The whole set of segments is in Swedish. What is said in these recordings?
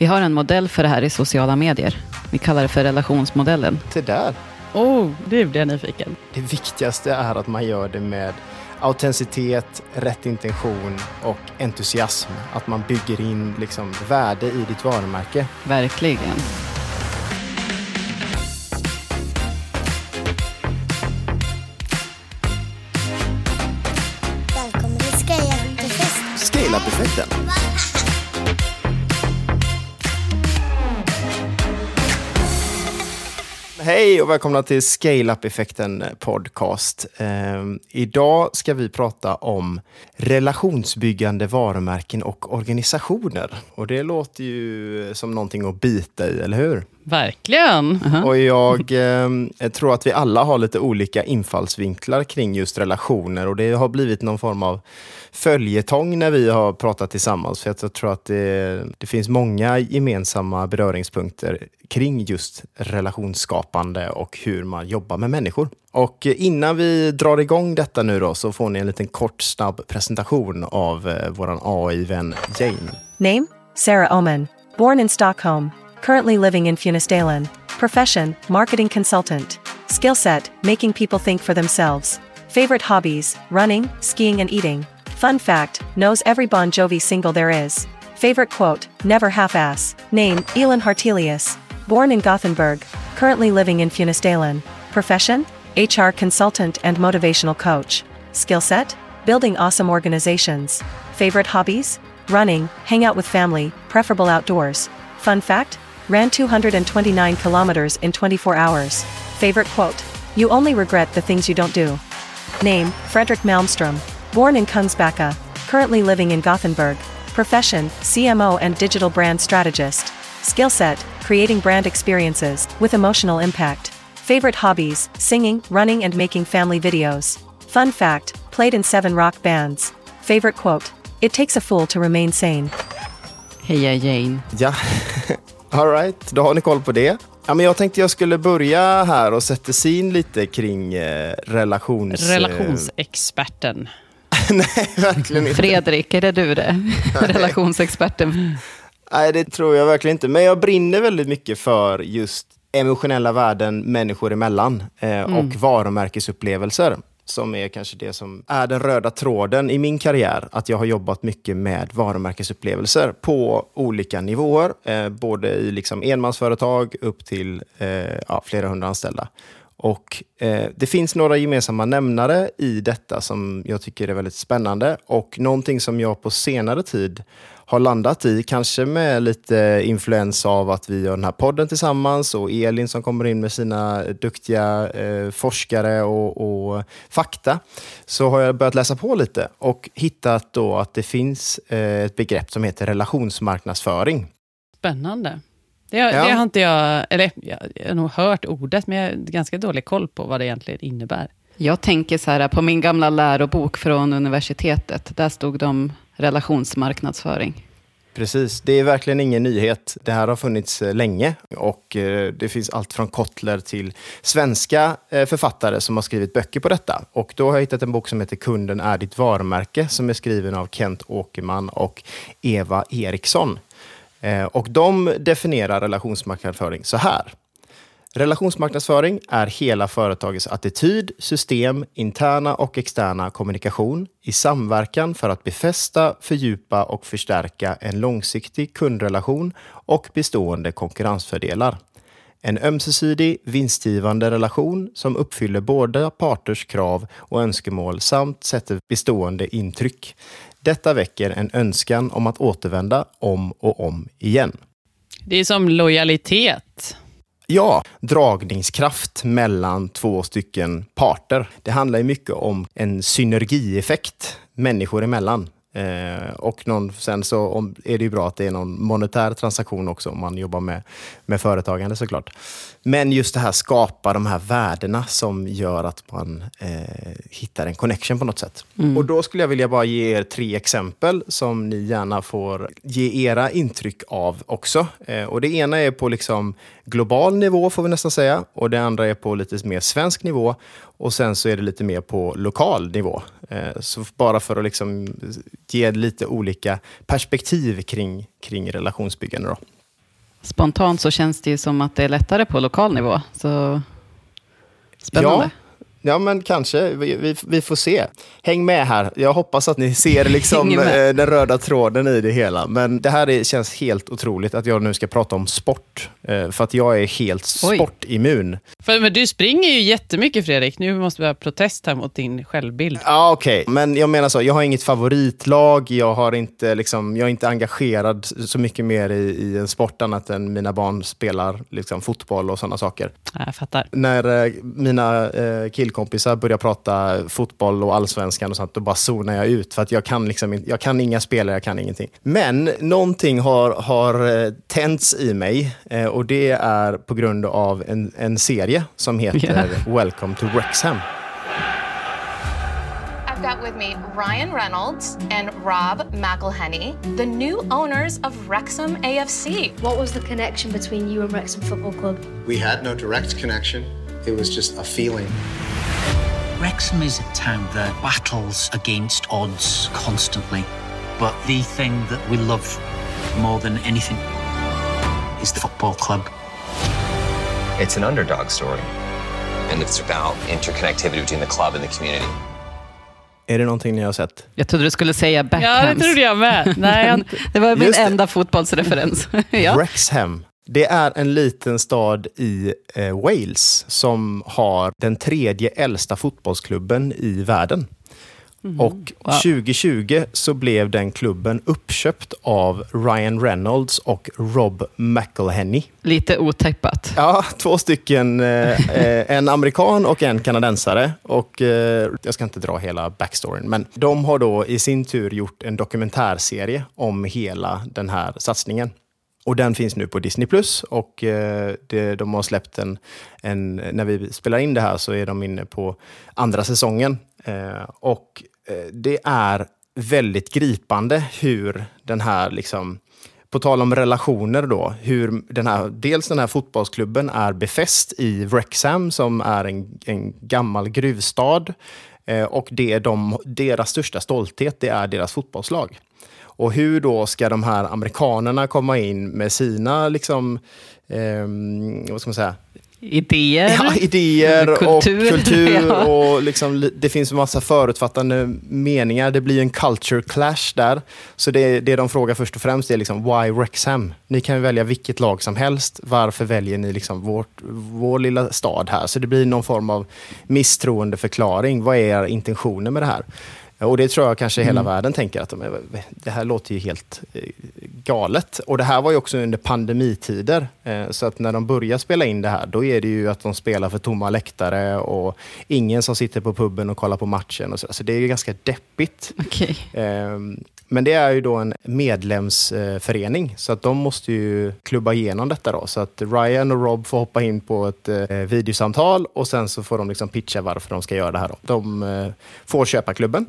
Vi har en modell för det här i sociala medier. Vi kallar det för relationsmodellen. Det där. Oh, nu blir jag nyfiken. Det viktigaste är att man gör det med autenticitet, rätt intention och entusiasm. Att man bygger in liksom värde i ditt varumärke. Verkligen. Hej och välkomna till Scale-Up-effekten podcast. Ehm, idag ska vi prata om relationsbyggande varumärken och organisationer. Och det låter ju som någonting att bita i, eller hur? Verkligen. Och jag eh, tror att vi alla har lite olika infallsvinklar kring just relationer och det har blivit någon form av följetong när vi har pratat tillsammans. För jag tror att det, det finns många gemensamma beröringspunkter kring just relationsskapande och hur man jobbar med människor. Och innan vi drar igång detta nu då så får ni en liten kort snabb presentation av eh, våran AI-vän Jane. Name? Sarah Oman. Born in Stockholm. Currently living in Funistalen. Profession? Marketing consultant. Skill set? Making people think for themselves. Favorite hobbies? Running, skiing, and eating. Fun fact knows every Bon Jovi single there is. Favorite quote? Never half ass. Name? Elin Hartelius. Born in Gothenburg. Currently living in Funistalen. Profession? HR consultant and motivational coach. Skill set? Building awesome organizations. Favorite hobbies? Running, hang out with family, preferable outdoors. Fun fact? Ran 229 kilometers in 24 hours. Favorite quote? You only regret the things you don't do. Name, Frederick Malmstrom. Born in Kungsbacka. Currently living in Gothenburg. Profession, CMO and digital brand strategist. Skill set, creating brand experiences with emotional impact. Favorite hobbies, singing, running and making family videos. Fun fact, played in seven rock bands. Favorite quote, it takes a fool to remain sane. Heja Jane. Ja, alright, då har ni koll på det. Ja, men jag tänkte jag skulle börja här och sätta sig in lite kring eh, relations... Relationsexperten. Nej, verkligen inte. Fredrik, är det du det? Relationsexperten. Nej, det tror jag verkligen inte. Men jag brinner väldigt mycket för just emotionella värden människor emellan eh, och varumärkesupplevelser som är kanske det som är den röda tråden i min karriär. Att jag har jobbat mycket med varumärkesupplevelser på olika nivåer. Eh, både i liksom enmansföretag upp till eh, ja, flera hundra anställda. Och eh, Det finns några gemensamma nämnare i detta som jag tycker är väldigt spännande och någonting som jag på senare tid har landat i, kanske med lite influens av att vi gör den här podden tillsammans och Elin som kommer in med sina duktiga eh, forskare och, och, fakta, så har jag börjat läsa på lite och hittat då att det finns eh, ett begrepp som heter relationsmarknadsföring. Spännande. Det, har- Ja. det har inte jag, eller jag jag har nog hört ordet, men jag har ganska dålig koll på vad det egentligen innebär. Jag tänker så här, på min gamla lärobok från universitetet, där stod om relationsmarknadsföring. Precis, det är verkligen ingen nyhet. Det här har funnits eh, länge och eh, det finns allt från Kotler till svenska eh, författare som har skrivit böcker på detta. Och då har jag hittat en bok som heter Kunden är ditt varumärke som är skriven av Kent Åkerman och Eva Eriksson. Och de definierar relationsmarknadsföring så här. Relationsmarknadsföring är hela företagets attityd, system, interna och externa kommunikation i samverkan för att befästa, fördjupa och förstärka en långsiktig kundrelation och bestående konkurrensfördelar. En ömsesidig, vinstgivande relation som uppfyller båda parters krav och önskemål samt sätter bestående intryck. Detta väcker en önskan om att återvända om och om igen. Det är som lojalitet. Ja, dragningskraft mellan två stycken parter. Det handlar ju mycket om en synergieffekt människor emellan. Eh, och någon, sen så om, är det ju bra att det är någon monetär transaktion också om man jobbar med, med företagande såklart. Men just det här skapa de här värdena som gör att man eh, hittar en connection på något sätt. Och då skulle jag vilja bara ge er tre exempel som ni gärna får ge era intryck av också. Eh, och det ena är på liksom global nivå får vi nästan säga och det andra är på lite mer svensk nivå och sen så är det lite mer på lokal nivå. Eh, så bara för att liksom ge lite olika perspektiv kring, kring relationsbyggande. Då. Spontant så känns det ju som att det är lättare på lokal nivå. Så spännande. Ja, men kanske. Vi, vi, vi, får se. Häng med här. Jag hoppas att ni ser liksom, eh, den röda tråden i det hela. Men det här är, känns helt otroligt att jag nu ska prata om sport. Eh, för att jag är helt Oj. sportimmun. För, men du springer ju jättemycket Fredrik. Nu måste vi ha protest här mot din självbild. Ja, okej. Okay. Men jag menar så, jag har inget favoritlag. Jag, har inte, liksom, jag är inte engagerad så mycket mer i, i en sport annat än mina barn spelar liksom, fotboll och sådana saker. Jag fattar. När eh, mina eh, killkompisar börjar prata fotboll och allsvenskan och sånt, då bara zonar jag ut. För att jag kan, liksom, jag kan inga spelare, jag kan ingenting. Men någonting har, har eh, tänts i mig eh, och det är på grund av en, en serie som heter yeah. Welcome to Wrexham. I've got with me Ryan Reynolds and Rob McElhenney, the new owners of Wrexham AFC. What was the connection between you and Wrexham Football Club? We had no direct connection. It was just a feeling. Wrexham is a town that battles against odds constantly, but the thing that we love more than anything is the football club. It's an underdog story, and it's about interconnectivity between the club and the community. Är det någonting ni har sett? Jag trodde du skulle säga Backhams. Ja, det trodde jag med. Nej, jag... det var min enda fotbollsreferens. ja. Wrexham det är en liten stad i eh, Wales som har den tredje äldsta fotbollsklubben i världen. Mm. Och wow. 2020 så blev den klubben uppköpt av Ryan Reynolds och Rob McElhenney. Lite otippat. Ja, två stycken. Eh, eh, en amerikan och en kanadensare. Och, eh, jag ska inte dra hela backstoryn, men de har då i sin tur gjort en dokumentärserie om hela den här satsningen. Och den finns nu på Disney Plus och eh, det, de har släppt en, en, när vi spelar in det här så är de inne på andra säsongen. Eh, och eh, det är väldigt gripande hur den här, liksom, på tal om relationer då, hur den här, dels den här fotbollsklubben är befäst i Wrexham som är en, en gammal gruvstad. Eh, och det är de, deras största stolthet, det är deras fotbollslag. Och hur då ska de här amerikanerna komma in med sina, liksom, eh, vad ska man säga, Idéer, ja, idéer kultur. och kultur. ja. och liksom, det finns en massa förutfattande meningar. Det blir en culture clash där. Så det, det de frågar först och främst är liksom, why Wrexham? Ni kan välja vilket lag som helst. Varför väljer ni liksom vårt, vår lilla stad här? Så det blir någon form av misstroendeförklaring. Vad är era intentioner med det här? Och det tror jag kanske hela mm. världen tänker att de, det här låter ju helt eh, galet. Och det här var ju också under pandemitider. Eh, så att när de börjar spela in det här, då är det ju att de spelar för tomma läktare och ingen som sitter på puben och kollar på matchen. Och så. så det är ju ganska deppigt. Okay. Men det är ju då en medlemsförening, så att de måste ju klubba igenom detta. Då. Så att Ryan och Rob får hoppa in på ett eh, videosamtal och sen så får de liksom pitcha varför de ska göra det här. Då. De eh, får köpa klubben.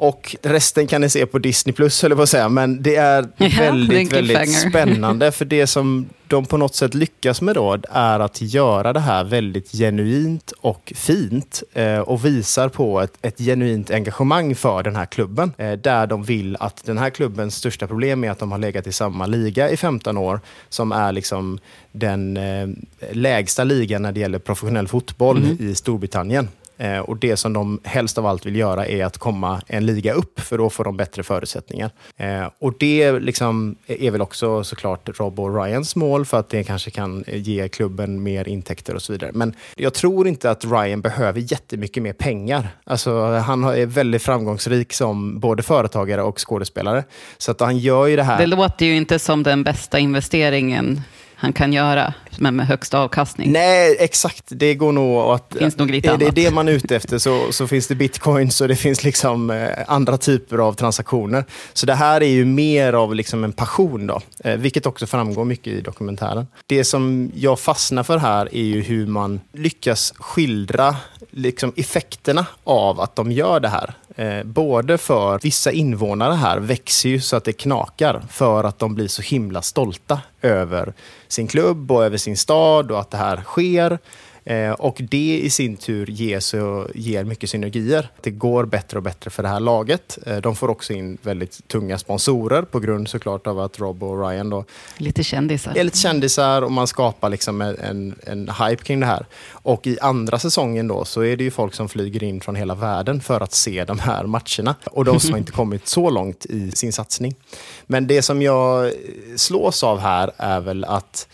Och resten kan ni se på Disney Plus, höll jag på att säga. Men det är ja, väldigt, väldigt spännande. För det som de på något sätt lyckas med då är att göra det här väldigt genuint och fint. Eh, och visar på ett, ett genuint engagemang för den här klubben. Eh, där de vill att den här klubbens största problem är att de har legat i samma liga i 15 år. Som är liksom den eh, lägsta ligan när det gäller professionell fotboll mm. i Storbritannien. Eh, och Det som de helst av allt vill göra är att komma en liga upp, för då får de bättre förutsättningar. Eh, och Det liksom är väl också såklart Rob och Ryans mål, för att det kanske kan ge klubben mer intäkter och så vidare. Men jag tror inte att Ryan behöver jättemycket mer pengar. Alltså, han är väldigt framgångsrik som både företagare och skådespelare. Så att han gör ju det här... Det låter ju inte som den bästa investeringen han kan göra, men med högst avkastning. Nej, exakt. Det går nog att... Finns nog lite är annat. det det man är ute efter så, så finns det bitcoins och det finns liksom eh, andra typer av transaktioner. Så det här är ju mer av liksom en passion, då, eh, vilket också framgår mycket i dokumentären. Det som jag fastnar för här är ju hur man lyckas skildra liksom effekterna av att de gör det här. Eh, både för vissa invånare här växer ju så att det knakar för att de blir så himla stolta över sin klubb och över sin stad och att det här sker. Eh, och det i sin tur ger, så, ger mycket synergier. Det går bättre och bättre för det här laget. Eh, de får också in väldigt tunga sponsorer på grund såklart av att Rob och Ryan då Lite kändisar. är lite kändisar och man skapar liksom en, en, en hype kring det här. Och i andra säsongen då så är det ju folk som flyger in från hela världen för att se de här matcherna. Och de som har inte kommit så långt i sin satsning. Men det som jag slås av här är väl att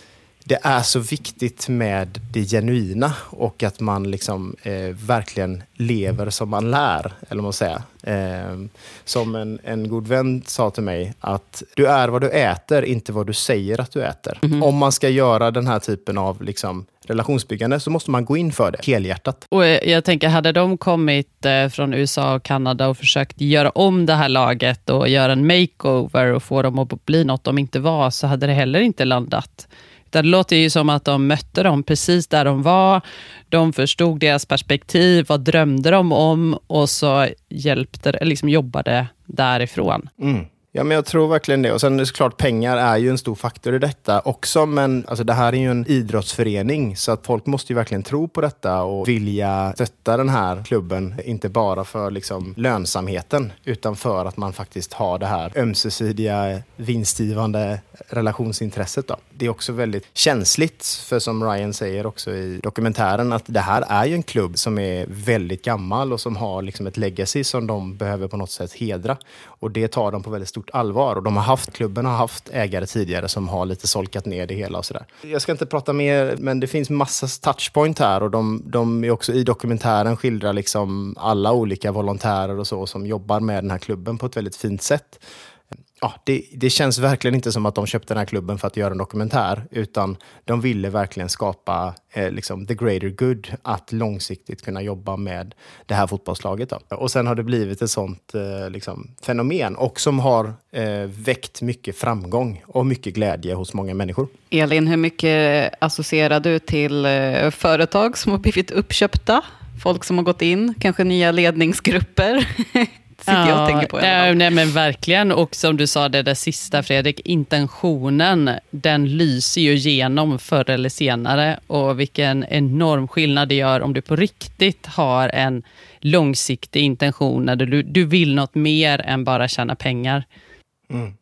det är så viktigt med det genuina och att man liksom eh, verkligen lever som man lär, eller vad man säger. Eh, som en, en god vän sa till mig, att du är vad du äter, inte vad du säger att du äter. Om man ska göra den här typen av liksom, relationsbyggande så måste man gå in för det helhjärtat. Och eh, jag tänker, hade de kommit eh, från USA och Kanada och försökt göra om det här laget och göra en makeover och få dem att bli något de inte var, så hade det heller inte landat. Det låter ju som att de mötte dem precis där de var. De förstod deras perspektiv, vad drömde de om och så hjälpte, liksom jobbade därifrån. Mm. Ja, men jag tror verkligen det. Och sen är det såklart, pengar är ju en stor faktor i detta också. Men alltså, det här är ju en idrottsförening, så att folk måste ju verkligen tro på detta och vilja stötta den här klubben. Inte bara för liksom, lönsamheten, utan för att man faktiskt har det här ömsesidiga vinstgivande relationsintresset. Då. Det är också väldigt känsligt, för som Ryan säger också i dokumentären, att det här är ju en klubb som är väldigt gammal och som har liksom ett legacy som de behöver på något sätt hedra. Och det tar de på väldigt stort allvar. Och de har haft, klubben har haft ägare tidigare som har lite solkat ner det hela och sådär. Jag ska inte prata mer, men det finns massa touchpoint här och de, de är också i dokumentären skildrar liksom alla olika volontärer och så som jobbar med den här klubben på ett väldigt fint sätt ja, det, det, känns verkligen inte som att de köpte den här klubben för att göra en dokumentär, utan de ville verkligen skapa eh, liksom the greater good, att långsiktigt kunna jobba med det här fotbollslaget. Då. Och sen har det blivit ett sånt eh, liksom, fenomen och som har eh, väckt mycket framgång och mycket glädje hos många människor. Elin, hur mycket associerar du till eh, företag som har blivit uppköpta? Folk som har gått in, kanske nya ledningsgrupper? sitter jag och tänker på. Nej, nej, men verkligen. Och som du sa, det där sista Fredrik, intentionen, den lyser ju igenom förr eller senare. Och vilken enorm skillnad det gör om du på riktigt har en långsiktig intention, när du, du vill något mer än bara tjäna pengar. Mm.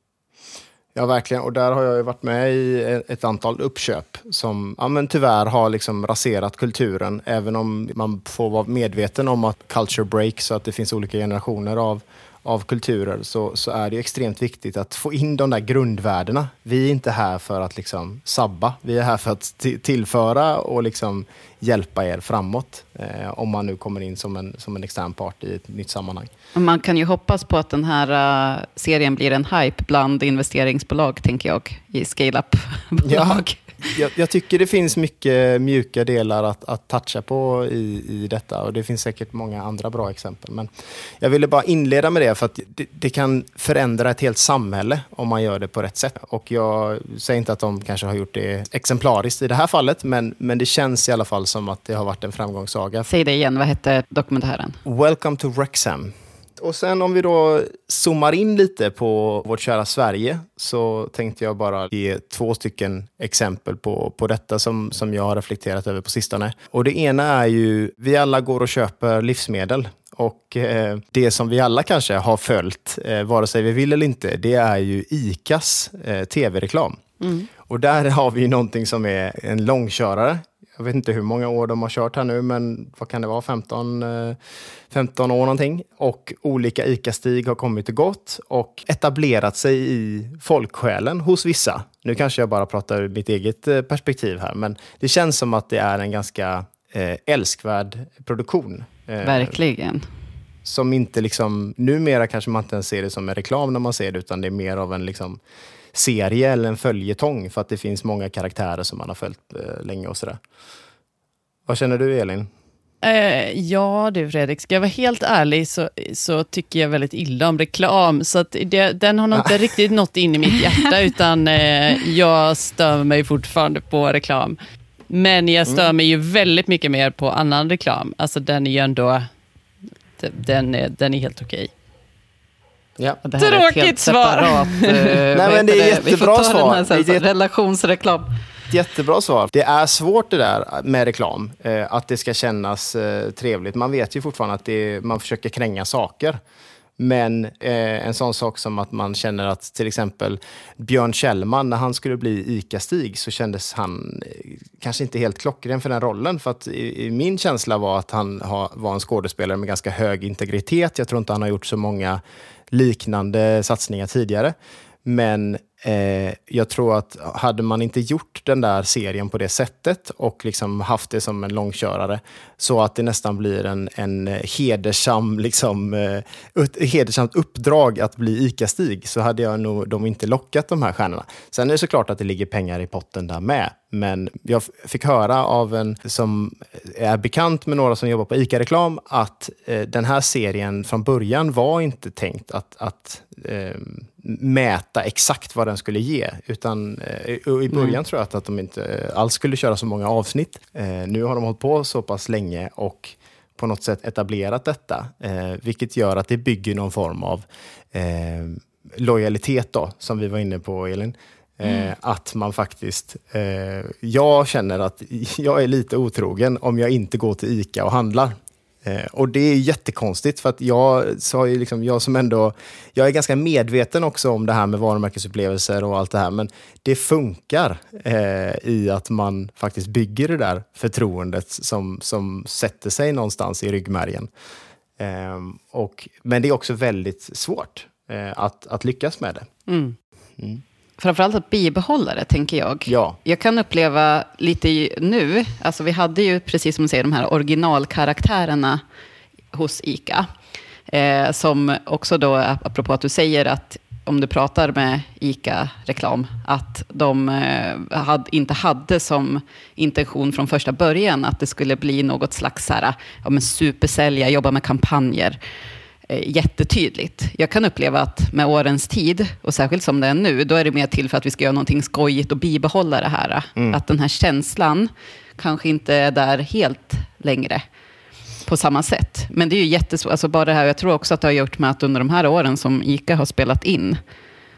Ja, verkligen. Och där har jag varit med i e- ett antal uppköp som ja, men tyvärr har liksom raserat kulturen. Även om man får vara medveten om att culture breaks, så att det finns olika generationer av, av kulturer, så, så är det extremt viktigt att få in de där grundvärdena. Vi är inte här för att liksom sabba. Vi är här för att tillföra och liksom hjälpa er framåt. Eh, om man nu kommer in som en, som en extern part i ett nytt sammanhang. Man kan ju hoppas på att den här uh, serien blir en hype bland investeringsbolag, tänker jag, i scale-up-bolag. Ja, jag, jag, tycker det finns mycket mjuka delar att, att toucha på i, i detta och det finns säkert många andra bra exempel. Men jag ville bara inleda med det för att det, det kan förändra ett helt samhälle om man gör det på rätt sätt. Och jag säger inte att de kanske har gjort det exemplariskt i det här fallet, men, men det känns i alla fall som att det har varit en framgångssaga. Säg det igen, vad hette dokumentären? Welcome to Wrexham. Och sen om vi då zoomar in lite på vårt kära Sverige så tänkte jag bara ge två stycken exempel på, på detta som, som jag har reflekterat över på sistone. Och det ena är ju, vi alla går och köper livsmedel och eh, det som vi alla kanske har följt, eh, vare sig vi vill eller inte, det är ju ICAs eh, tv-reklam. Mm. Och där har vi någonting som är en långkörare jag vet inte hur många år de har kört här nu, men vad kan det vara, 15, 15 eh, år någonting. Och olika ICA-stig har kommit och gått och etablerat sig i folksjälen hos vissa. Nu kanske jag bara pratar ur mitt eget eh, perspektiv här, men det känns som att det är en ganska eh, älskvärd produktion. Verkligen. Som inte liksom, numera kanske man inte ens ser det som en reklam när man ser det, utan det är mer av en liksom serie eller en följetong för att det finns många karaktärer som man har följt eh, länge och sådär. Vad känner du Elin? Eh, ja du Fredrik, ska jag vara helt ärlig så, så tycker jag väldigt illa om reklam. Så det, den har nog inte riktigt nått in i mitt hjärta, utan eh, jag stör mig fortfarande på reklam. Men jag stör mm. mig ju väldigt mycket mer på annan reklam. Alltså den är ju ändå, den är, den är helt okej. Ja. Det här Tråkigt svar. Separat, Nej, men det är jättebra svar. Den här, så, relationsreklam. ett jättebra svar. Det är svårt det där med reklam, eh, att det ska kännas eh, trevligt. Man vet ju fortfarande att det, man försöker kränga saker. Men eh, en sån sak som att man känner att till exempel Björn Kjellman, när han skulle bli ICA-Stig så kändes han eh, kanske inte helt klockren för den rollen. För att i, i min känsla var att han ha, var en skådespelare med ganska hög integritet. Jag tror inte han har gjort så många liknande satsningar tidigare. Men eh, jag tror att hade man inte gjort den där serien på det sättet och liksom haft det som en långkörare så att det nästan blir en, en hedersam, liksom, eh, ett hedersamt uppdrag att bli ICA-Stig så hade jag nog de inte lockat de här stjärnorna. Sen är det såklart att det ligger pengar i potten där med. Men jag fick höra av en som är bekant med några som jobbar på ICA-reklam att eh, den här serien från början var inte tänkt att, att eh, mäta exakt vad den skulle ge. Utan eh, i början mm. tror jag att, att de inte alls skulle köra så många avsnitt. Eh, nu har de hållit på så pass länge och på något sätt etablerat detta, eh, vilket gör att det bygger någon form av eh, lojalitet då, som vi var inne på Elin. Eh, mm. Att man faktiskt... Eh, jag känner att jag är lite otrogen om jag inte går till ICA och handlar. Eh, och det är jättekonstigt för att jag, så ju liksom, jag som ändå, jag är ganska medveten också om det här med varumärkesupplevelser och allt det här, men det funkar eh, i att man faktiskt bygger det där förtroendet som, som sätter sig någonstans i ryggmärgen. Eh, och, men det är också väldigt svårt eh, att, att lyckas med det. Mm. Mm framförallt att bibehålla det, tänker jag. Ja. Jag kan uppleva lite nu, alltså vi hade ju precis som du säger de här originalkaraktärerna hos ICA. Eh, som också då, apropå att du säger att om du pratar med ICA-reklam, att de eh, had, inte hade som intention från första början att det skulle bli något slags så här, ja, men supersälja, jobba med kampanjer. Eh, jättetydligt. Jag kan uppleva att med årens tid, och särskilt som det är nu, då är det mer till för att vi ska göra någonting skojigt och bibehålla det här. Mm. Att den här känslan kanske inte är där helt längre på samma sätt. Men det är ju jättesvårt, alltså bara det här, jag tror också att det har gjort med att under de här åren som ICA har spelat in,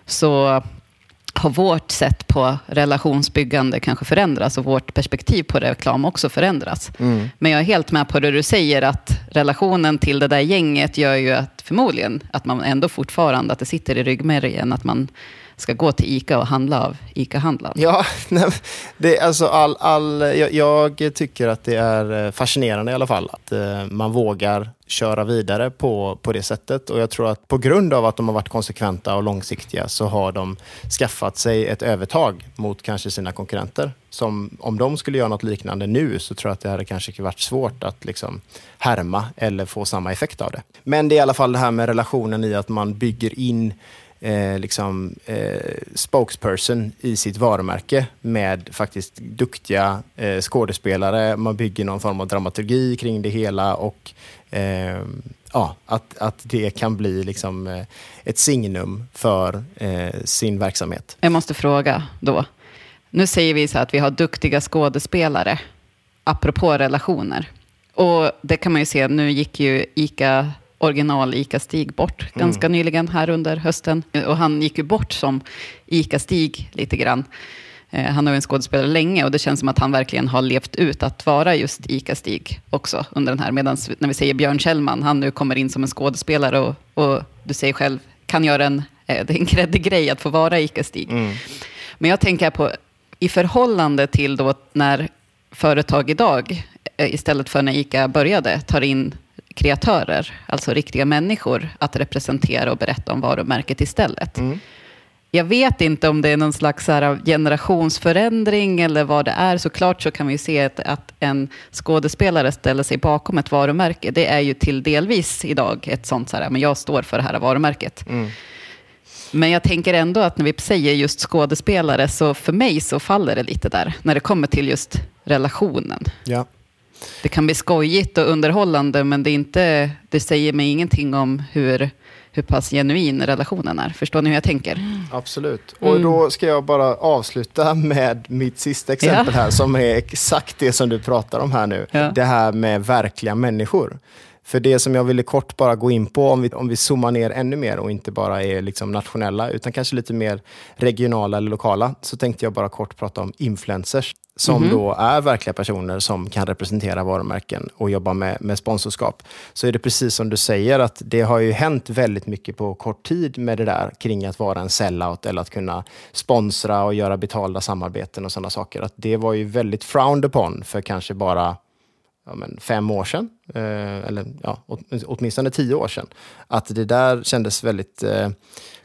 så har vårt sätt på relationsbyggande kanske förändrats och vårt perspektiv på reklam också förändrats. Mm. Men jag är helt med på det du säger, att relationen till det där gänget gör ju att förmodligen att man ändå fortfarande, att det sitter i ryggmärgen, att man ska gå till ICA och handla av ICA-handlaren. Ja, nej, det, alltså all, all, jag, jag, tycker att det är eh, fascinerande i alla fall att eh, man vågar köra vidare på, på det sättet. Och jag tror att på grund av att de har varit konsekventa och långsiktiga så har de skaffat sig ett övertag mot kanske sina konkurrenter. Som om de skulle göra något liknande nu så tror jag att det hade kanske varit svårt att liksom härma eller få samma effekt av det. Men det är i alla fall det här med relationen i att man bygger in eh, liksom, eh, spokesperson i sitt varumärke med faktiskt duktiga eh, skådespelare. Man bygger någon form av dramaturgi kring det hela och eh, ja, att, att det kan bli liksom, eh, ett signum för eh, sin verksamhet. Jag måste fråga då. Nu säger vi så att vi har duktiga skådespelare, apropå relationer. Och det kan man ju se, nu gick ju ICA original ICA-Stig bort mm. ganska nyligen här under hösten. Och han gick ju bort som ICA-Stig lite grann. Eh, han har ju en skådespelare länge och det känns som att han verkligen har levt ut att vara just ICA-Stig också under den här. Medan när vi säger Björn Kjellman, han nu kommer in som en skådespelare och, och du säger själv, kan göra en, eh, det är en kreddig grej att få vara ICA-Stig. Mm. Men jag tänker på, i förhållande till då när företag idag, eh, istället för när ICA började, tar in kreatörer, alltså riktiga människor, att representera och berätta om varumärket istället. Mm. Jag vet inte om det är någon slags generationsförändring eller vad det är. Såklart så kan vi se att, att en skådespelare ställer sig bakom ett varumärke. Det är ju till delvis idag ett sånt, så här, men jag står för det här varumärket. Mm. Men jag tänker ändå att när vi säger just skådespelare, så för mig så faller det lite där, när det kommer till just relationen. Ja det kan bli skojigt och underhållande, men det, är inte, det säger mig ingenting om hur, hur pass genuin relationen är. Förstår ni hur jag tänker? Absolut. Och mm. då ska jag bara avsluta med mitt sista exempel ja. här, som är exakt det som du pratar om här nu. Ja. Det här med verkliga människor. För det som jag ville kort bara gå in på, om vi, om vi zoomar ner ännu mer och inte bara är liksom nationella, utan kanske lite mer regionala eller lokala, så tänkte jag bara kort prata om influencers som Mhm. då är verkliga personer som kan representera varumärken och jobba med, med sponsorskap. Så är det precis som du säger, att det har ju hänt väldigt mycket på kort tid med det där kring att vara en sellout eller att kunna sponsra och göra betalda samarbeten och sådana saker. Att det var ju väldigt frowned upon för kanske bara ja, men fem år sedan, eh, eller ja, åt, åtminstone tio år sedan. Att det där kändes väldigt eh,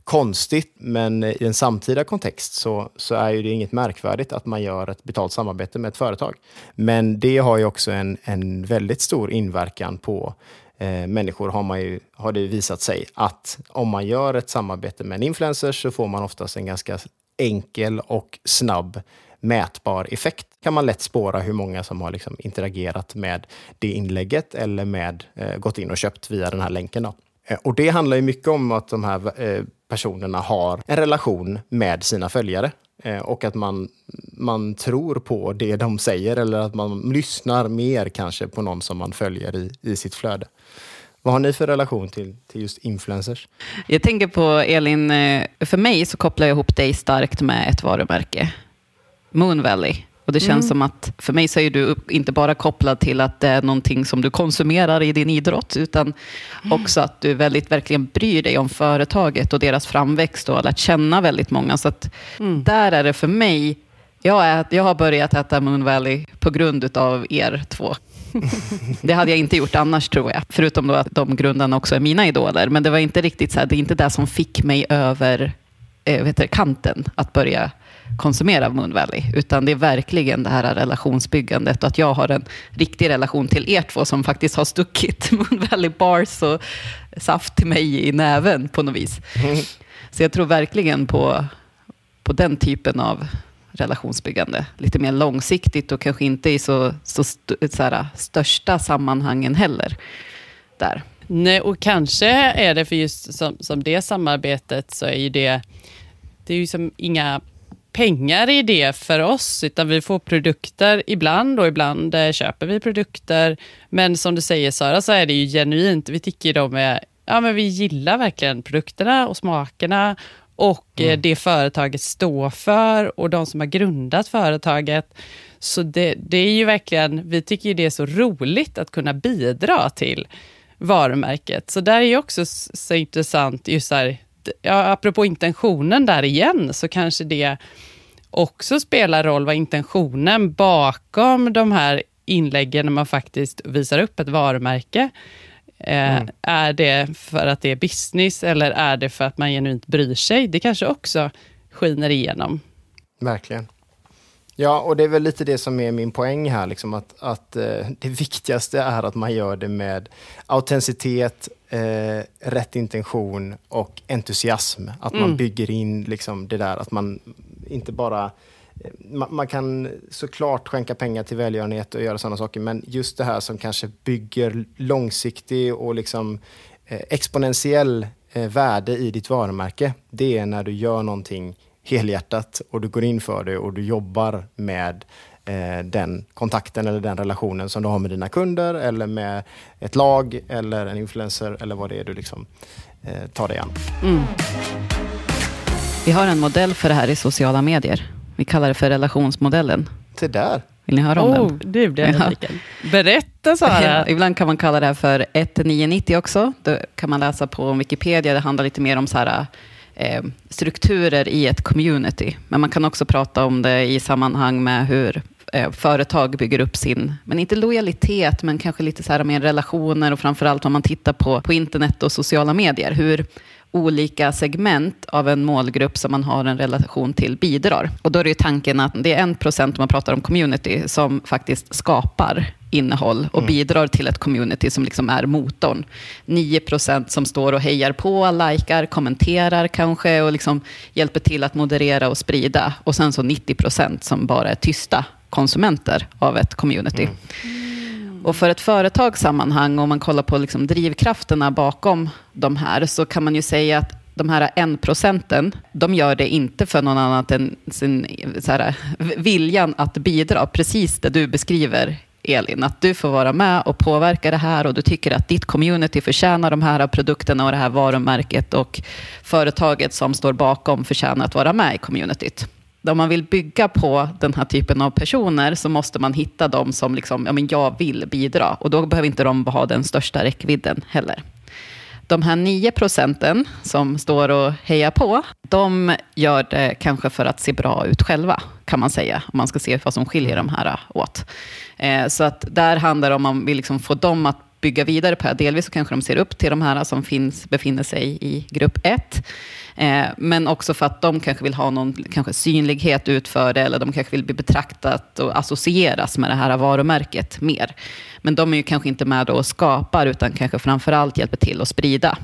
konstigt, men i en samtida kontext så, så är ju det inget märkvärdigt att man gör ett betalt samarbete med ett företag. Men det har ju också en, en väldigt stor inverkan på eh, människor, har, man ju, har det visat sig, att om man gör ett samarbete med en influencer så får man oftast en ganska enkel och snabb mätbar effekt kan man lätt spåra hur många som har liksom interagerat med det inlägget eller med, eh, gått in och köpt via den här länken. Då. Eh, och det handlar ju mycket om att de här eh, personerna har en relation med sina följare. Eh, och att man, man tror på det de säger eller att man lyssnar mer kanske på någon som man följer i, i sitt flöde. Vad har ni för relation till, till just influencers? Jag tänker på Elin, eh, för mig så kopplar jag ihop dig starkt med ett varumärke. Moon Valley. Och det känns Mm. som att för mig så är du inte bara kopplad till att det är någonting som du konsumerar i din idrott, utan också att du väldigt verkligen bryr dig om företaget och deras framväxt och har lärt känna väldigt många. Så att där är det för mig, jag, är, jag har börjat äta Moon Valley på grund av er två. Det hade jag inte gjort annars tror jag. Förutom då att de grundarna också är mina idoler. Men det var inte riktigt så här, det är inte det som fick mig över eh, vet du, kanten att börja konsumera Moon Valley. Utan det är verkligen det här relationsbyggandet och att jag har en riktig relation till er två som faktiskt har stuckit Moon Valley bars och saft till mig i näven på något vis. Så jag tror verkligen på, på den typen av relationsbyggande. Lite mer långsiktigt och kanske inte i så, så, st så här, största sammanhangen heller. Där. Nej, och kanske är det för just som, som det samarbetet så är ju det, det är ju som inga pengar i det för oss, utan vi får produkter ibland och ibland eh, köper vi produkter. Men som du säger Sara, så är det ju genuint. Vi tycker de är, ja men vi gillar verkligen produkterna och smakerna och eh, det företaget står för och de som har grundat företaget. Så det, det är ju verkligen, vi tycker ju det är så roligt att kunna bidra till varumärket. Så där är ju också så intressant, just så här, ja, apropå intentionen där igen, så kanske det också spelar roll vad intentionen bakom de här inläggen när man faktiskt visar upp ett varumärke. Eh, Är det för att det är business eller är det för att man genuint bryr sig? Det kanske också skiner igenom. Verkligen. Ja, och det är väl lite det som är min poäng här, liksom att, att eh, det viktigaste är att man gör det med autenticitet, eh, rätt intention och entusiasm. Att man Mm. bygger in liksom det där, att man inte bara eh, man, man kan såklart skänka pengar till välgörenhet och göra sådana saker, men just det här som kanske bygger långsiktig och liksom eh, exponentiell eh, värde i ditt varumärke, det är när du gör någonting helhjärtat och du går in för det och du jobbar med eh, den kontakten eller den relationen som du har med dina kunder eller med ett lag eller en influencer eller vad det är du liksom eh, tar dig an. Vi har en modell för det här i sociala medier. Vi kallar det för relationsmodellen. Det där. Vill ni höra om Oh, den? du blev Ja. nyfiken. Berätta Sara. Ja, ibland kan man kalla det här för 1990 också. Då kan man läsa på Wikipedia. Det handlar lite mer om så här, eh, strukturer i ett community. Men man kan också prata om det i sammanhang med hur eh, företag bygger upp sin, men inte lojalitet, men kanske lite så här mer relationer och framförallt om man tittar på, på internet och sociala medier. Hur olika segment av en målgrupp som man har en relation till bidrar. Och då är det ju tanken att det är en procent, om man pratar om community, som faktiskt skapar innehåll och bidrar till ett community som liksom är motorn. 9 procent som står och hejar på, likar, kommenterar kanske och liksom hjälper till att moderera och sprida. Och sen så 90 procent som bara är tysta konsumenter av ett community. Och för ett företagssammanhang, om man kollar på liksom drivkrafterna bakom de här, så kan man ju säga att de här en procenten, de gör det inte för någon annat än sin så här, viljan att bidra, precis det du beskriver, Elin, att du får vara med och påverka det här och du tycker att ditt community förtjänar de här produkterna och det här varumärket och företaget som står bakom förtjänar att vara med i communityt. Om man vill bygga på den här typen av personer så måste man hitta dem som liksom, ja men jag vill bidra och då behöver inte de ha den största räckvidden heller de här 9 procenten som står och hejar på, de gör det kanske för att se bra ut själva, kan man säga, om man ska se vad som skiljer de här åt. Eh, så att där handlar det om att man vill liksom få dem att bygga vidare på det. Delvis så kanske de ser upp till de här som finns, befinner sig i grupp 1. Eh, men också för att de kanske vill ha någon kanske synlighet utför det, eller de kanske vill bli betraktat och associeras med det här varumärket mer. Men de är ju kanske inte med och skapar, utan kanske framför allt hjälper till att sprida.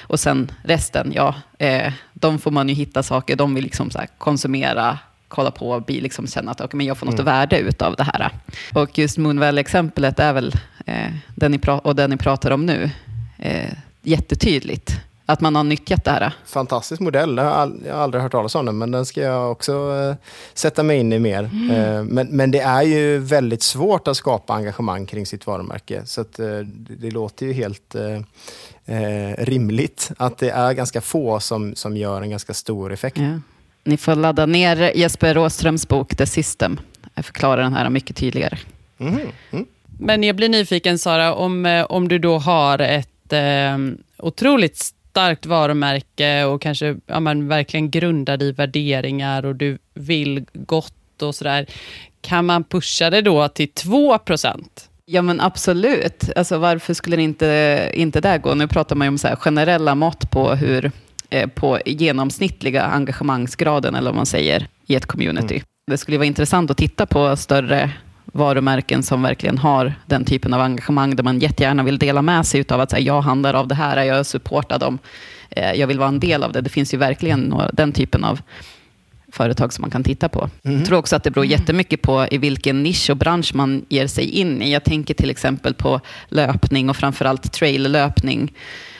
Och sen resten, ja, eh, de får man ju hitta saker, de vill liksom så konsumera, kolla på och bli liksom känna att okay, men jag får något mm. värde utav det här. Och just Moonvalley-exemplet är väl, eh, den ni och den ni pratar om nu, eh, jättetydligt att man har nyttjat det här. Fantastisk modell. Jag har, aldrig hört talas om den, men den ska jag också eh, sätta mig in i mer. Mm. Eh, men, men det är ju väldigt svårt att skapa engagemang kring sitt varumärke. Så att, eh, det låter ju helt eh, rimligt att det är ganska få som, som gör en ganska stor effekt. Ja. Ni får ladda ner Jesper Råströms bok The System. Jag förklarar den här mycket tydligare. Mm. Mm. Men jag blir nyfiken Sara, om, eh, om du då har ett eh, otroligt starkt varumärke och kanske ja, man verkligen grundad i värderingar och du vill gott och sådär. Kan man pusha det då till 2% Ja men absolut. Alltså, varför skulle det inte, inte där gå? Nu pratar man ju om så generella mått på hur på genomsnittliga engagemangsgraden, eller vad man säger, i ett community. Mm. Det skulle vara intressant att titta på större varumärken som verkligen har den typen av engagemang, där man jättegärna vill dela med sig av att säga, jag handlar av det här, jag supportar dem, eh, jag vill vara en del av det. Det finns ju verkligen den typen av företag som man kan titta på. Mm. Jag tror också att det beror jättemycket på i vilken nisch och bransch man ger sig in i. Jag tänker till exempel på löpning och framförallt traillöpning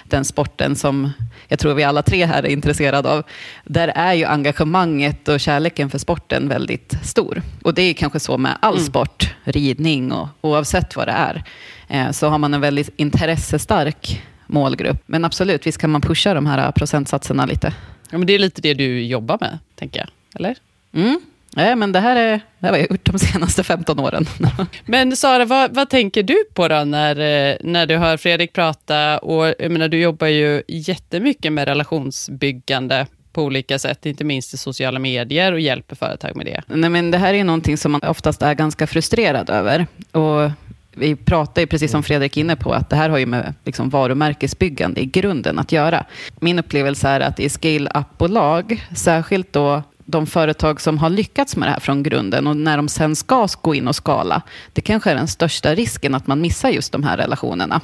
den sporten som jag tror vi alla tre här är intresserade av. Där är ju engagemanget och kärleken för sporten väldigt stor. Och det är kanske så med all mm. sport, ridning och oavsett vad det är. Eh, så har man en väldigt intressestark målgrupp. Men absolut, visst kan man pusha de här procentsatserna lite. Ja, men det är lite det du jobbar med, tänker jag. Eller? Mm. Nej, men det här är det här har jag gjort de senaste 15 åren. men Sara, vad, vad, tänker du på då när, eh, när du hör Fredrik prata? Och, jag menar, du jobbar ju jättemycket med relationsbyggande på olika sätt, inte minst i sociala medier och hjälper företag med det. Nej, men det här är någonting som man oftast är ganska frustrerad över. Och vi pratar ju, precis som Fredrik är inne på, att det här har ju med liksom varumärkesbyggande i grunden att göra. Min upplevelse är att i scale-up-bolag, särskilt då de företag som har lyckats med det här från grunden och när de sen ska gå in och skala, det kanske är den största risken att man missar just de här relationerna.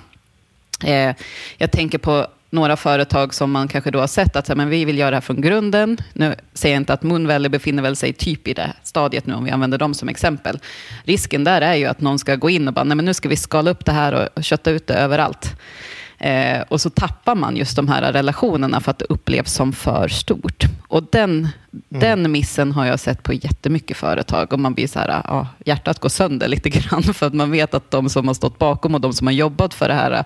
Eh, jag tänker på några företag som man kanske då har sett att men vi vill göra det här från grunden. Nu säger jag inte att Moonvalley befinner väl sig typ i det stadiet nu, om vi använder dem som exempel. Risken där är ju att någon ska gå in och bara, nej men nu ska vi skala upp det här och kötta ut det överallt. Eh, och så tappar man just de här relationerna för att det upplevs som för stort. Och den, mm. den missen har jag sett på jättemycket företag. Och man blir så här, ja, hjärtat går sönder lite grann. För att man vet att de som har stått bakom och de som har jobbat för det här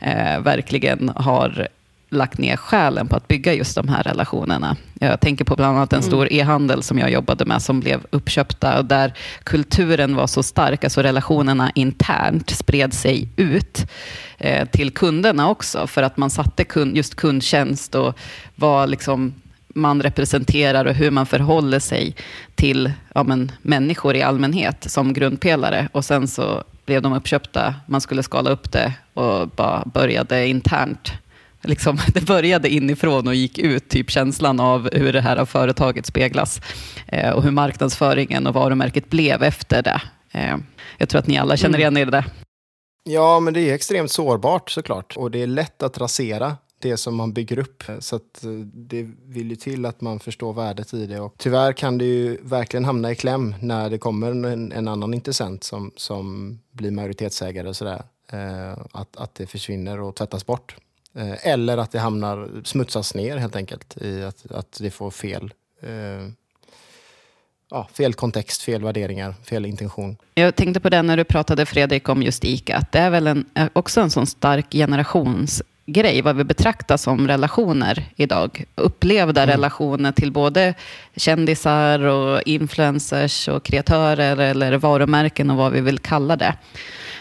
eh, verkligen har lagt ner själen på att bygga just de här relationerna. Jag tänker på bland annat en mm. stor e-handel som jag jobbade med som blev uppköpta och där kulturen var så stark, alltså relationerna internt spred sig ut eh, till kunderna också för att man satte kund, just kundtjänst och vad liksom man representerar och hur man förhåller sig till ja, men, människor i allmänhet som grundpelare. Och sen så blev de uppköpta, man skulle skala upp det och bara började internt liksom, det började inifrån och gick ut, typ känslan av hur det här företaget speglas eh, och hur marknadsföringen och varumärket blev efter det. Eh, jag tror att ni alla känner igen er i det. Ja, men det är extremt sårbart såklart och det är lätt att rasera det som man bygger upp. Så eh, det vill ju till att man förstår värdet i det. Och tyvärr kan det ju verkligen hamna i kläm när det kommer en, en annan intressent som, som blir majoritetsägare och sådär. Eh, att, att det försvinner och tvättas bort. Eh, eller att det hamnar, smutsas ner helt enkelt i att, att det får fel, eh, ja, fel kontext, fel värderingar, fel intention. Jag tänkte på det när du pratade Fredrik om just ICA, att det är väl en, också en sån stark generationsgrej, vad vi betraktar som relationer idag. Upplevda mm. relationer till både kändisar och influencers och kreatörer eller varumärken och vad vi vill kalla det.